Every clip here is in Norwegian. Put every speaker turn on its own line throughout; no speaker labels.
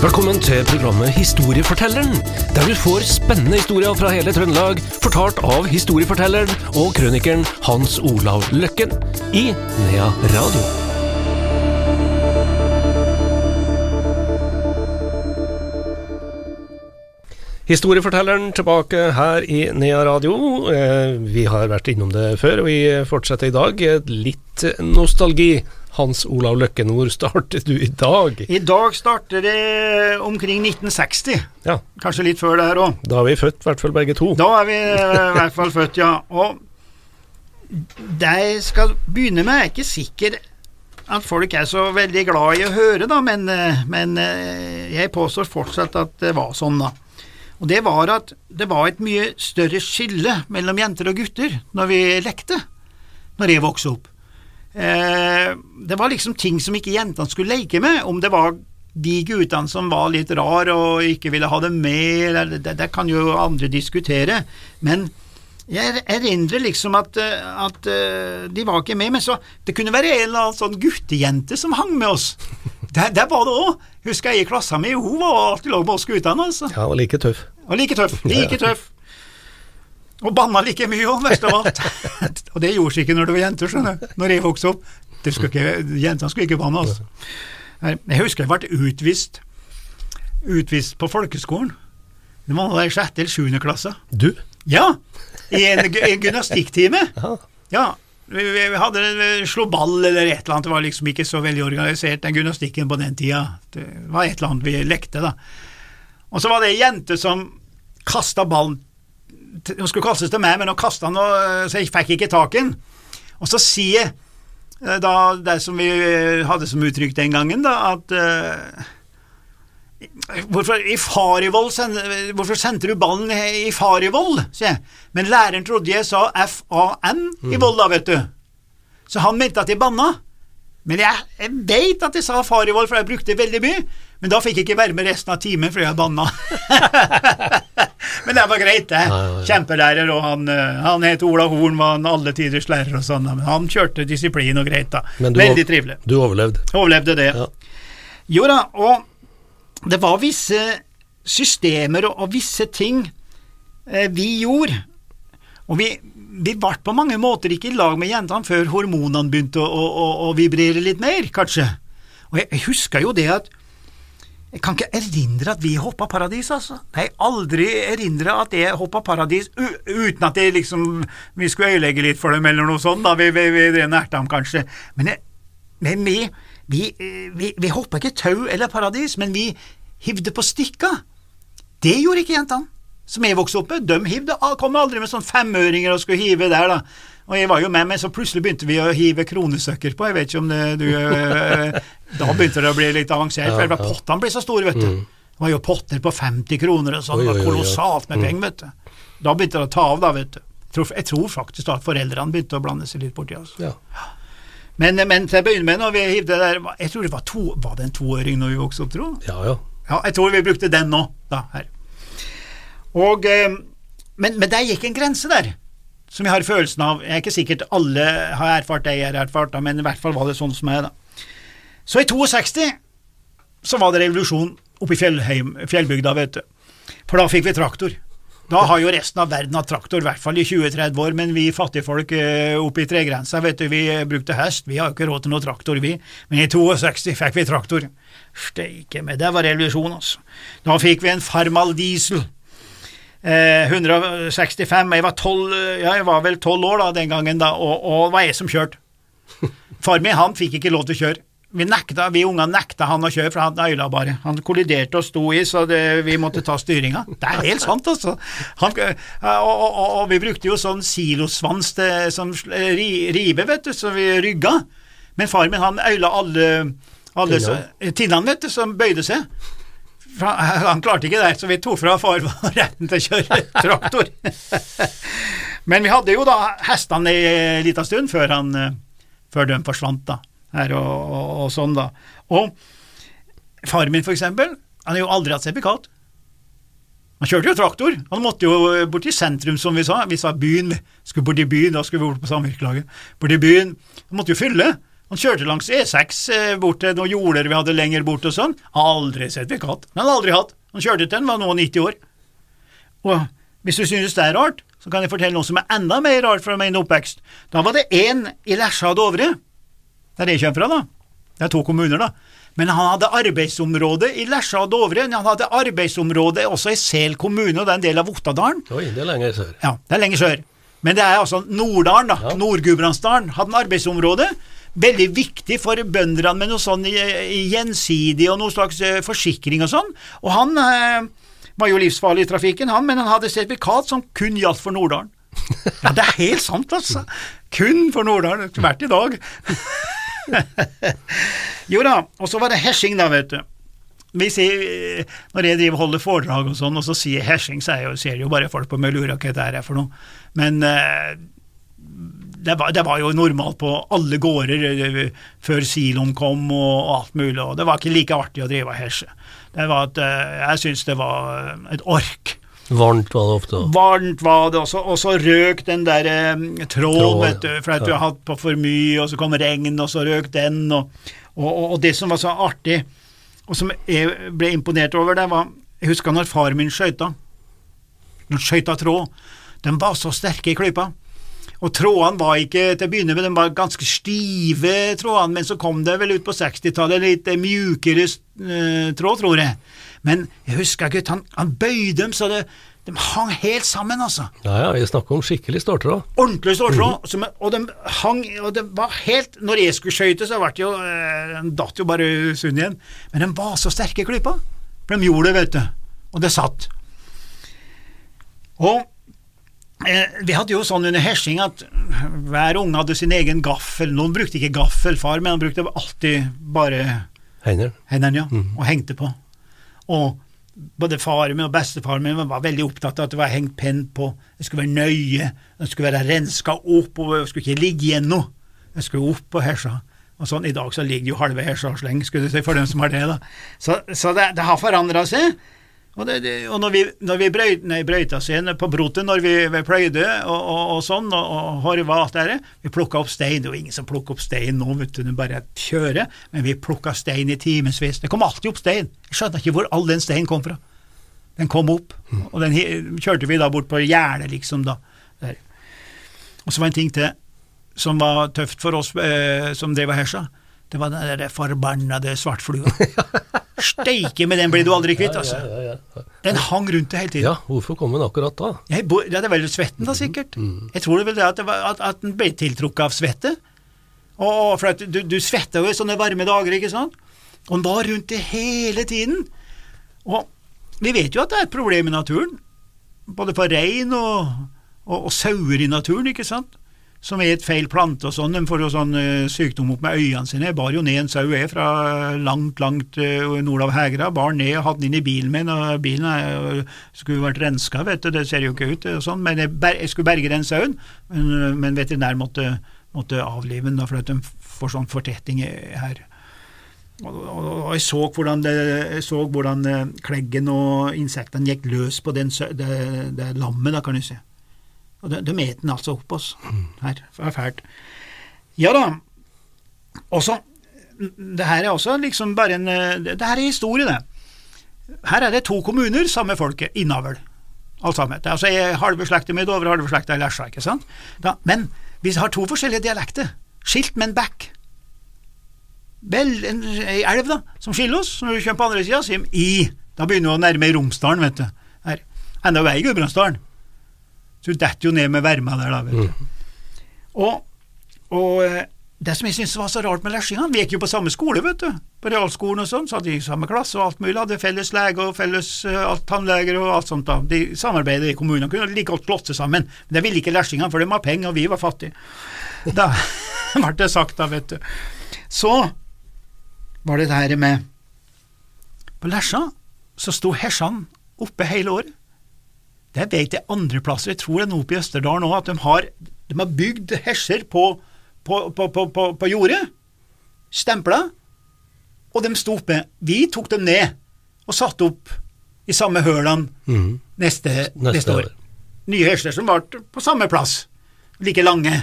Velkommen til programmet Historiefortelleren, der du får spennende historier fra hele Trøndelag, fortalt av historiefortelleren og krønikeren Hans Olav Løkken i Nea Radio. Historiefortelleren tilbake her i Nea Radio. Eh, Vi har vært innom det før, og vi fortsetter i dag. Litt nostalgi. Hans Olav Løkken, hvor startet du i dag?
I dag starter det omkring 1960.
Ja,
Kanskje litt før det her òg.
Da er vi født, i hvert fall begge to.
Da er vi eh, i hvert fall født, ja. Og det jeg skal begynne med, er ikke sikker at folk er så veldig glad i å høre, da, men, eh, men eh, jeg påstår fortsatt at det var sånn, da. Og det var at det var et mye større skille mellom jenter og gutter når vi lekte, når jeg vokste opp. Eh, det var liksom ting som ikke jentene skulle leke med, om det var de guttene som var litt rar og ikke ville ha det med, eller det, det kan jo andre diskutere, men jeg erindrer liksom at, eh, at eh, de var ikke med, men så det kunne være en eller annen sånn guttejente som hang med oss. Der, der var det òg. Husker jeg i klassa mi, hun var alltid lag med oss guttene, altså.
Ja, og like tøff.
Og like tøff. Like tøff. Og banna like mye òg, verst av alt. og det gjorde seg ikke når det var jenter, skjønner du. Når jeg vokste opp. Jentene skulle ikke banne, altså. Jeg husker jeg ble utvist utvist på folkeskolen. Det var i sjette eller sjuende klasse.
Du?
Ja, i en, en gymnastikktime.
Ja.
Ja, vi, vi vi hadde vi slo ball eller et eller annet, det var liksom ikke så veldig organisert, den gymnastikken på den tida. Det var et eller annet vi lekte, da. Og så var det ei jente som kasta ballen Hun skulle kastes til meg, men hun kasta den, og- så jeg fikk ikke tak i den. Og så sier eh, da det som vi eh, hadde som uttrykk den gangen, da, at uh, Hvorfor, i Farivoll hvorfor sendte du ballen i Farivoll, sier jeg. Men læreren trodde jeg sa F-A-N i vold, da, vet du. Så han mente at jeg banna. Men jeg, jeg veit at jeg sa Farivoll, for jeg brukte veldig mye. Men da fikk jeg ikke være med resten av timen fordi jeg banna. men det var greit, det. Kjempelærer, og han, eh, han het Ola Horn, var en alle tiders lærer og sånn. Men han kjørte disiplin og greit, da.
Men du
Veldig trivelig.
Du overlevde.
Overlevde det.
Ja.
Jo da, og det var visse systemer og, og visse ting eh, vi gjorde. Og vi, vi ble på mange måter ikke i lag med jentene før hormonene begynte å, å, å, å vibrere litt mer, kanskje. Og jeg, jeg husker jo det at jeg kan ikke erindre at vi hoppa paradis, altså. Nei, aldri erindre at jeg hoppa paradis uten at jeg liksom vi skulle øyelegge litt for dem eller noe sånt, da. Vi, vi, vi nærte ham kanskje. Men, jeg, men vi, vi, vi, vi hoppa ikke tau eller paradis, men vi hivde på stikka. Det gjorde ikke jentene. Som jeg vokste opp med, de hivde, kom aldri med sånn femøringer og skulle hive der, da. Og jeg var jo med, men så plutselig begynte vi å hive kronestykker på, jeg vet ikke om det du eh, Da begynte det å bli litt avansert, Ja, ja. pottene ble så store, vet du. Det var jo potter på 50 kroner og sånn, det var kolossalt med penger, vet du. Da begynte det å ta av, da, vet du. Jeg tror, jeg tror faktisk da at foreldrene begynte å blande seg litt borti oss.
Ja.
Men, men til å begynne med, når vi hivde der Jeg tror det var to Var det en toåring når vi vokste opp, tro?
ja, ja.
Ja, jeg tror vi brukte den nå, da, her. Og, eh, men, men der gikk en grense der, som jeg har følelsen av. Jeg er ikke sikkert alle har erfart det jeg har erfart, da, men i hvert fall var det sånn som jeg, da. Så i 62 så var det revolusjon oppe i fjellheim, fjellbygda, vet du. For da fikk vi traktor. Da har jo resten av verden hatt traktor, i hvert fall i 20-30 år, men vi fattigfolk eh, oppe i tregrensa, vet du, vi eh, brukte hest, vi har jo ikke råd til noe traktor, vi. Men i 62 fikk vi traktor. Steike meg, det var revolusjon, altså. Da fikk vi en Farmal diesel. Eh, 165, jeg var, 12, ja, jeg var vel tolv år da den gangen, da, og, og det var jeg som kjørte. Far min han fikk ikke lov til å kjøre. Vi nekta, vi ungene nekta han å kjøre, for han øyla bare. Han kolliderte og sto i, så det, vi måtte ta styringa. Det er helt sant, altså. Han, og, og, og, og vi brukte jo sånn silosvans til, som ri, rive, vet du, så vi rygga. Men far min han øyla alle, alle tinnene, vet du, som bøyde seg. Han, klarte ikke det, så vi tok fra far retten til å kjøre traktor. Men vi hadde jo da hestene i en liten stund før, han, før de forsvant, da. Her og, og, og sånn, da. Og far min, for eksempel, han har jo aldri hatt sertifikat. Han kjørte jo traktor. Han måtte jo bort til sentrum, som vi sa. Vi sa byen, skulle bort i byen, da skulle vi bort på samvirkelaget. Bort i byen. Han måtte jo fylle. Han kjørte langs E6 eh, bort til noen jorder vi hadde lenger bort og sånn. Aldri sett en katt. Den har aldri hatt. Han kjørte til den, var nå 90 år. Og hvis du synes det er rart, så kan jeg fortelle noe som er enda mer rart fra min oppvekst. Da var det én i Lesja og Dovre, der jeg kommer fra, da. Det er to kommuner, da. Men han hadde arbeidsområde i Lesja og Dovre. Han hadde arbeidsområde også i Sel kommune, og det er en del av Ottadalen.
Oi, det er lenger sør.
Ja, det er lenger sør. Men det er altså Norddalen, da.
Ja.
Nord-Gudbrandsdalen hadde en arbeidsområde. Veldig viktig for bøndene med noe sånn eh, gjensidig og noe slags eh, forsikring og sånn. Og han eh, var jo livsfarlig i trafikken, han, men han hadde sertifikat som kun gjaldt for Norddalen. Ja, det er helt sant, altså. Kun for Norddalen. Hvert i dag. jo da, og så var det hersing, da, vet du. Vi sier, når jeg driver holder foredrag og sånn, og så sier hersing, så er jo, ser jo bare folk på meg og lurer hva det er for noe. Men eh, det, var, det var jo normalt på alle gårder eh, før siloen kom og, alt mulig, og det var ikke like artig å drive og hesje. Det var at, eh, jeg syns det var et ork.
Varmt var det ofte.
Varmt var det, og så, og så røk den der eh, tråden,
Tråd,
vet du, for at du har hatt på for mye, og så kom regn, og så røk den, og, og, og, og det som var så artig, og som jeg ble imponert over, det var Jeg husker når far min skøyta. Når skøyta tråd. Den var så sterke i klypa. Og trådene var ikke til å begynne med, de var ganske stive, trådene, men så kom det vel ut på 60-tallet litt mjukere eh, tråd, tror jeg. Men jeg husker gutt, han, han bøyde dem så det, de hang helt sammen, altså.
Ja, ja, vi snakker om skikkelig ståltråd.
Ordentlig ståltråd. Mm. Og de hang Og det var helt Når jeg skulle skøyte, så ble det jo eh, De datt jo bare sund igjen. Men de var så sterke i klypa. For de gjorde det, vet du. Og det satt. Og eh, vi hadde jo sånn under hersing at hver unge hadde sin egen gaffel. Noen brukte ikke gaffel, far, men han brukte alltid bare
Hender.
hendene, ja, og hengte på. Og både faren min og bestefaren min var veldig opptatt av at det var hengt penn på, det skulle være nøye, det skulle være renska opp, og det skulle ikke ligge igjen noe. Det skulle opp på hersa. Og sånn, I dag så ligger jo halve og sleng, skulle du si, for dem som har det. da. Så, så det, det har forandra seg. Og, det, det, og når vi, når vi brøyt, nei, brøyta seg på brotet, når vi, vi pløyde og, og, og sånn, og, og horva alt det der, vi plukka opp stein. Det var ingen som plukka opp stein nå, vet du, er bare kjører. Men vi plukka stein i timevis. Det kom alltid opp stein. Jeg skjønte ikke hvor all den steinen kom fra. Den kom opp, og den kjørte vi da bort på gjerdet, liksom, da. Der. Og så var en ting til som var tøft for oss eh, som drev og hersa. Det var den der forbannede svartflua. Steike med den blir du aldri kvitt, altså.
Ja, ja, ja.
Den hang rundt det hele tiden.
ja, hvorfor kom den akkurat da?
Jeg bo, ja, det var vel svetten, da, sikkert. Jeg tror det vel det at, det var, at, at den ble tiltrukket av svette. Og, for at du, du svetter jo i sånne varme dager, ikke sant? Og den var rundt det hele tiden. Og vi vet jo at det er et problem i naturen, både for rein og, og, og sauer i naturen, ikke sant? Som et feil plante og sånn, de får jo sånn eh, sykdom opp med øynene sine. Jeg bar jo ned en sau jeg fra langt, langt uh, nord av Hegra, bar ned og hadde den inn i bilen min, og bilen er, skulle vært renska, vet du, det ser jo ikke ut sånn, men jeg, ber, jeg skulle berge den sauen, men, eh, men veterinær måtte, måtte avlive den da, for at de får sånn fortetting her. Og, og, og jeg så hvordan, det, jeg så hvordan eh, kleggen og insektene gikk løs på den, det, det lammet, da, kan du si. Og de, de et den altså opp oss. Her. Det er fælt. Ja da. Også, Det her er også liksom bare en eh, Det, her er historie, det. Her er det to kommuner, samme folket, innavl. Alt sammen. Det er altså halve slekta mi i Dovre, halve slekta i Lesja, ikke sant? Da, men vi har to forskjellige dialekter. Skilt med en bekk. Vel, en, ei elv da, som skiller oss, når du kommer på andre sida, sier de i. Da begynner vi å nærme Romsdalen, vet du. Her. Enda vei i Gudbrandsdalen. Så du detter jo ned med verma der, da, vet du. Og, og eh, det som jeg syntes var så rart med lesjingene, vi gikk jo på samme skole, vet du, på realskolen og sånn, så hadde de samme klasse og alt mulig, hadde felles lege og felles uh, tannleger og alt sånt da. De samarbeidet i kommunene, kunne like godt slått seg sammen, men det ville ikke lesjingene, for de har penger og vi var fattige. Da ble det sagt da, vet du. Så var det det her med På Lesja så sto hersene oppe hele året. Det vet jeg andre plasser, jeg tror det er noe på Østerdalen òg, at de har, de har bygd herser på, på, på, på, på, på jordet, stempla, og de sto oppe. Vi tok dem ned og satte opp i samme hølene
mm.
neste,
Neste
neste år. Nye herser som var på samme plass, like lange.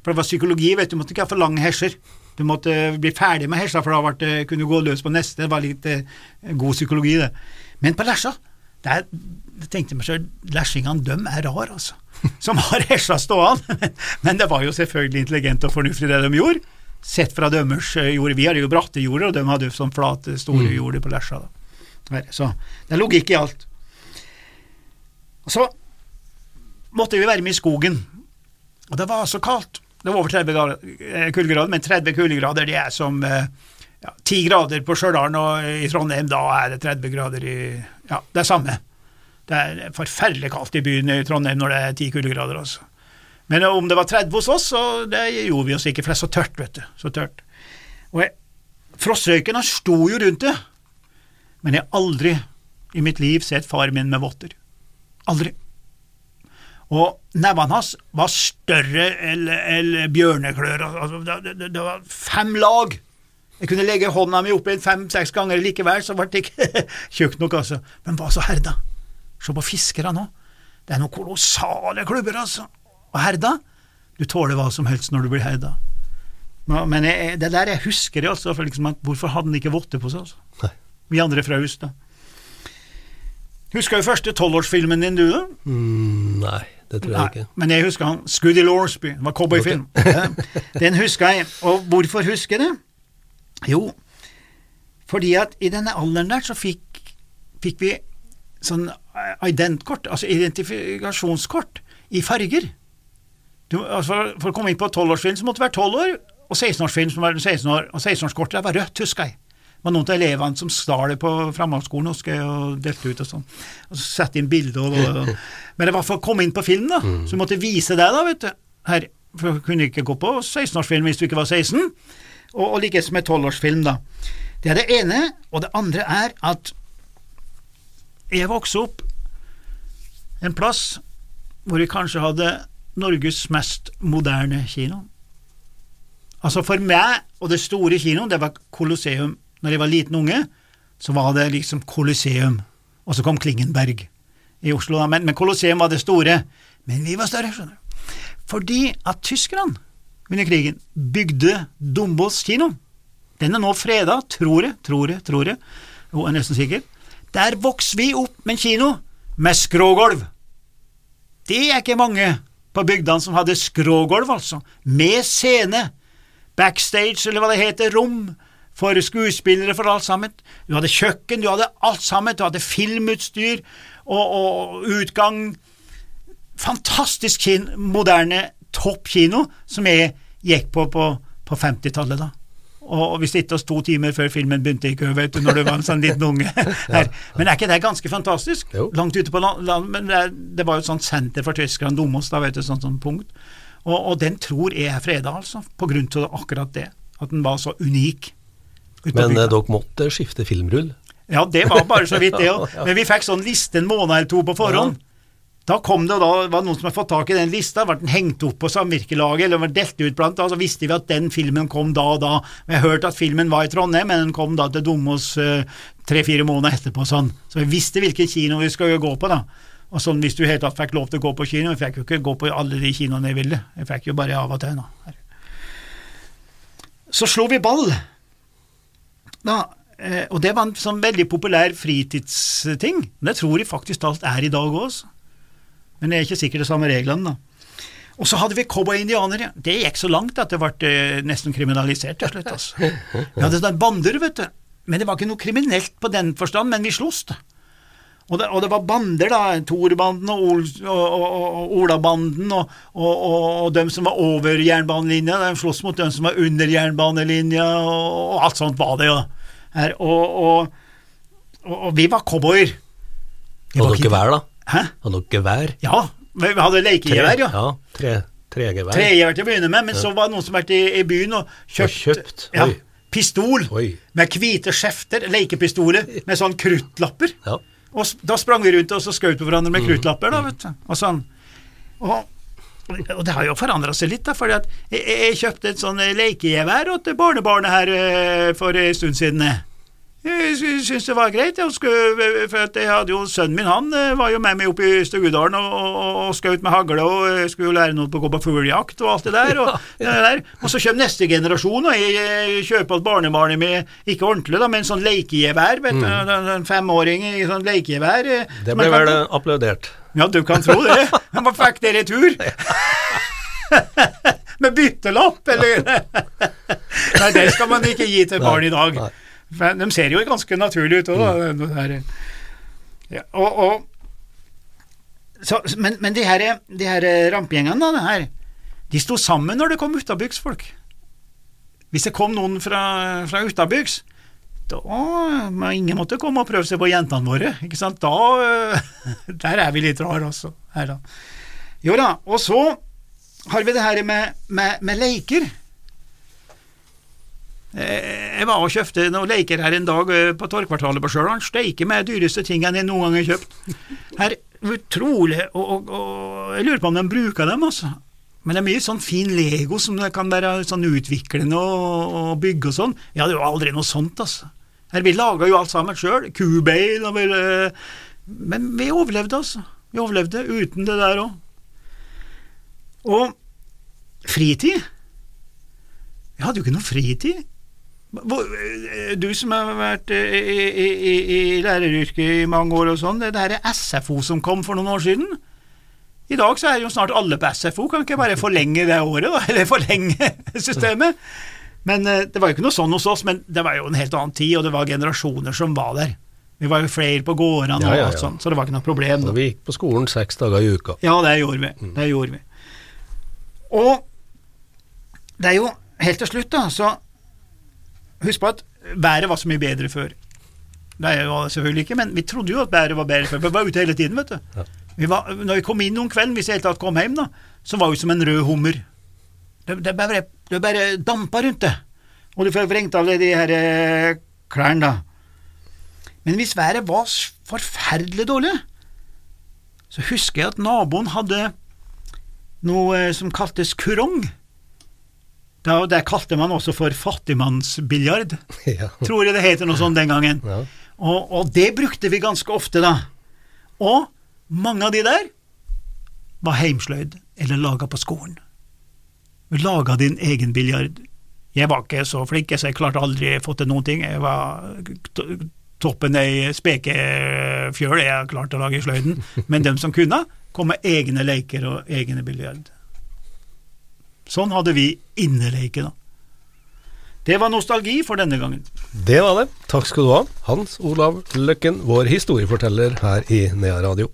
For det var psykologi, vet du, du måtte ikke ha for lange herser. Du måtte bli ferdig med hesja, for da kunne du gå løs på neste. Det var litt eh, god psykologi, det. Men på Lesja, der tenkte jeg meg selv, lesjingene de er rar, altså. Som har Hesla stående. Men det var jo selvfølgelig intelligent og fornuftig det de gjorde, sett fra dømmers eh, jord. Vi hadde jo bratte jorder, og de hadde jo sånn flate, store jorder på Lesja. Så det er logikk i alt. Og så måtte vi være med i skogen, og det var så kaldt. Det var over 30 eh, kuldegrader, men 30 kuldegrader det er som eh, ja, 10 grader på Stjørdal, og i Trondheim da er det 30 grader i Ja, det er samme. Det er forferdelig kaldt i byen i Trondheim når det er 10 kuldegrader, altså. Men om det var 30 hos oss, så det gjorde vi oss ikke, for det er så tørt, vet du. Så tørt. Og jeg, Frostrøyken han sto jo rundt det, men jeg har aldri i mitt liv sett far min med votter. Aldri. Og nevene hans var større enn bjørneklør. Altså, det, det, det var fem lag. Jeg kunne legge hånda mi oppi fem-seks ganger likevel, så ble det ikke tjukt nok, altså. Men hva så herda? Se på fiskere nå. Det er noen kolossale klubber, altså. Og herda? Du tåler hva som helst når du blir herda. Men jeg, det der jeg husker jeg altså, for liksom at hvorfor hadde han ikke votter på seg? altså?
Nei.
Vi andre fra hus, da. Husker jo første tolvårsfilmen din, du, da?
Mm, nei, det tror jeg
Nei,
ikke.
men jeg husker han Scuddy Lorsby, det var cowboyfilm. Ja, Den husker jeg, og hvorfor husker jeg det? Jo, fordi at i denne alderen der så fikk, fikk vi sånn eh, identkort, altså identifikasjonskort, i farger. Du, altså for, å komme inn på tolvårsfilm så måtte du være tolv år, og 16-årsfilm som var 16 år, og 16-årskortet var rødt, husker jeg. Det var noen av elevene som stal det på framgangsskolen husker jeg, og delte ut og sånn. Og så sette inn bilde og, og, og Men det var for å komme inn på film, da. Så du måtte vise det, da, vet du. Her, for du kunne ikke gå på 16-årsfilm hvis du ikke var 16. Og, og likeså med 12-årsfilm, da. Det er det ene. Og det andre er at jeg vokste opp en plass hvor vi kanskje hadde Norges mest moderne kino. Altså For meg og det store kinoen, det var Colosseum. Når jeg var liten unge, så var det liksom Colosseum, og så kom Klingenberg i Oslo. da. Men, men Colosseum var det store. Men vi var større, skjønner du. Fordi at tyskerne under krigen bygde Dombås kino. Den er nå freda, tror jeg, tror jeg, tror jeg. Jeg er nesten sikker. Der vokste vi opp med en kino med skrågulv. Det er ikke mange på bygdene som hadde skrågulv, altså, med scene, backstage, eller hva det heter, rom for skuespillere, for alt sammen. Du hadde kjøkken, du hadde alt sammen, du hadde filmutstyr og, og utgang. Fantastisk kin moderne toppkino som jeg gikk på på, på 50-tallet, da. Og vi sitter oss to timer før filmen begynte i kø, vet du, når du var en sånn liten unge her. Men er ikke det ganske fantastisk?
Jo.
Langt ute på land, land men det, det var jo et sånt senter for tyskerne, Domos, da vet du, sånt, sånt punkt. Og, og den tror jeg er freda, altså, på grunn av akkurat det. At den var så unik.
Men eh, dere måtte skifte filmrull?
Ja, det var bare så vidt det òg. Men vi fikk sånn liste en måned eller to på forhånd. Da kom det, og da var det noen som hadde fått tak i den lista, ble den hengt opp på samvirkelaget, eller var delt ut blant, da, så visste vi at den filmen kom da og da. Vi har hørt at filmen var i Trondheim, men den kom da til Domås eh, tre-fire måneder etterpå, sånn. Så vi visste hvilken kino vi skulle gå på, da. Og sånn hvis du i hele tatt fikk lov til å gå på kino, jeg fikk jo ikke gå på alle de kinoene jeg ville, jeg fikk jo bare av og til, da. Så slo vi ball, da, eh, og det var en sånn veldig populær fritidsting. Det tror jeg faktisk alt er i dag også. Men det er ikke sikkert det samme reglene, da. Og så hadde vi cowboy-indianere. Det gikk så langt at det ble eh, nesten kriminalisert til slutt. Altså. Vi hadde sånne bander, vet du. Men det var ikke noe kriminelt på den forstand, men vi sloss, da. Og det, og det var bander, da. Torbanden og, Ol, og, og, Olabanden og, og, dem som var over jernbanelinja. De sloss mot dem som var under jernbanelinja, og, alt sånt var det jo. Her, og, vi var cowboyer. og
Hadde dere
ikke-
da?
Hæ?
Hadde dere gevær?
Ja, vi hadde lekegevær, ja.
Ja, tre, tregevær.
Tregevær til å begynne med, men så var det noen som vært i, i byen og kjøpt,
kjøpt,
Ja, pistol
Oi.
med hvite skjefter, lekepistoler med sånn kruttlapper.
Ja.
Og da sprang vi rundt og så skjøt på hverandre
Mm.
med kruttlapper, da, vet du. Og sånn. Og, og det har jo forandra seg litt, da, for jeg, jeg kjøpte et sånn lekegevær til barnebarnet her eh, for en stund siden. eh. Jeg sy- syntes det var greit, skulle, for at jeg hadde jo sønnen min, han eh, var jo med meg opp i Stugudalen og, og, og skjøt med hagle, og jeg skulle jo lære noe på å gå på fuglejakt og alt det der. Og, det der. og så kommer neste generasjon, og jeg, kjøper alt barnebarnet med, ikke ordentlig, da, men en sånn lekegevær, vet du, en- en femåring i sånn lekegevær. eh,
Det ble
vel kan-
eh, applaudert.
Ja, du kan tro det. Han bare fikk det i retur. Med byttelapp, eller? Nei, det skal man ikke gi til barn i dag. For de ser jo ganske naturlige ut òg, da.
Mm.
Ja, og, og så, Men, men de her, de her rampegjengene, da, det her, de sto sammen når det kom utabygdsfolk. Hvis det kom noen fra, fra utabyks, da må ingen måtte komme og prøve seg på jentene våre. ikke sant? Da Der er vi litt rare også. Her da. Jo da, og så har vi det her med, med, med leker. Jeg var og kjøpte noen leker her en dag eh, på Torgkvartalet på Stjørdal. Steike meg dyreste tingene jeg noen gang har kjøpt. Her, utrolig, og, og, og jeg lurer på om de bruker dem, altså. Men det er mye sånn fin Lego som kan være sånn utviklende og bygge og sånn. Jeg hadde jo aldri noe sånt, altså. Her, vi laga jo alt sammen sjøl. Kubeil og vel, eh, Men vi overlevde, altså. Vi overlevde uten det der òg. Og fritid Jeg hadde jo ikke noe fritid. Eh, Du som har vært eh, i, i, i, i læreryrket i mange år og sånn, det her er SFO som kom for noen år siden. I dag så er jo snart alle på SFO, kan ikke bare forlenge det året, da, eller forlenge systemet. Men eh, det var jo ikke noe sånn hos oss, men det var jo en helt annen tid, og det var generasjoner som var der. Vi var jo flere på gårdene
Ja,
og
ja,
alt
ja.
sånt, så det var ikke noe problem. Da.
vi gikk på skolen seks dager i uka.
Ja, det gjorde vi. Det gjorde vi. Og det er jo helt til slutt, da, så Husk på at været var så mye bedre før. Det er jo selvfølgelig ikke, men vi trodde jo at været var bedre før, vi var ute hele tiden, vet du.
Ja.
Vi var, når vi kom inn om kvelden, hvis jeg i det hele tatt kom hjem, da, så var vi som en rød hummer. Det, det, bare, det bare dampa rundt det. Og du fikk vrengt av deg de her eh, klærne, da. Men hvis været var forferdelig dårlig, så husker jeg at naboen hadde noe eh, som kaltes kurong. Da, det kalte man også for fattigmannsbiljard.
ja.
Tror jeg det heter noe sånt den gangen.
Ja.
Og, og det brukte vi ganske ofte, da. Og mange av de der var heimsløyd eller laga på skolen. Du laga din egen biljard. Jeg var ikke så flink, så jeg klarte aldri å få til noen ting. Jeg var toppen ei spekefjøl jeg klarte å lage i sløyden. Men dem som kunne, kom med egne leker og egne biljard. Sånn hadde vi inneleike, da. Det var nostalgi for denne gangen.
Det var det. Takk skal du ha, Hans Olav Løkken, vår historieforteller her i Nea Radio.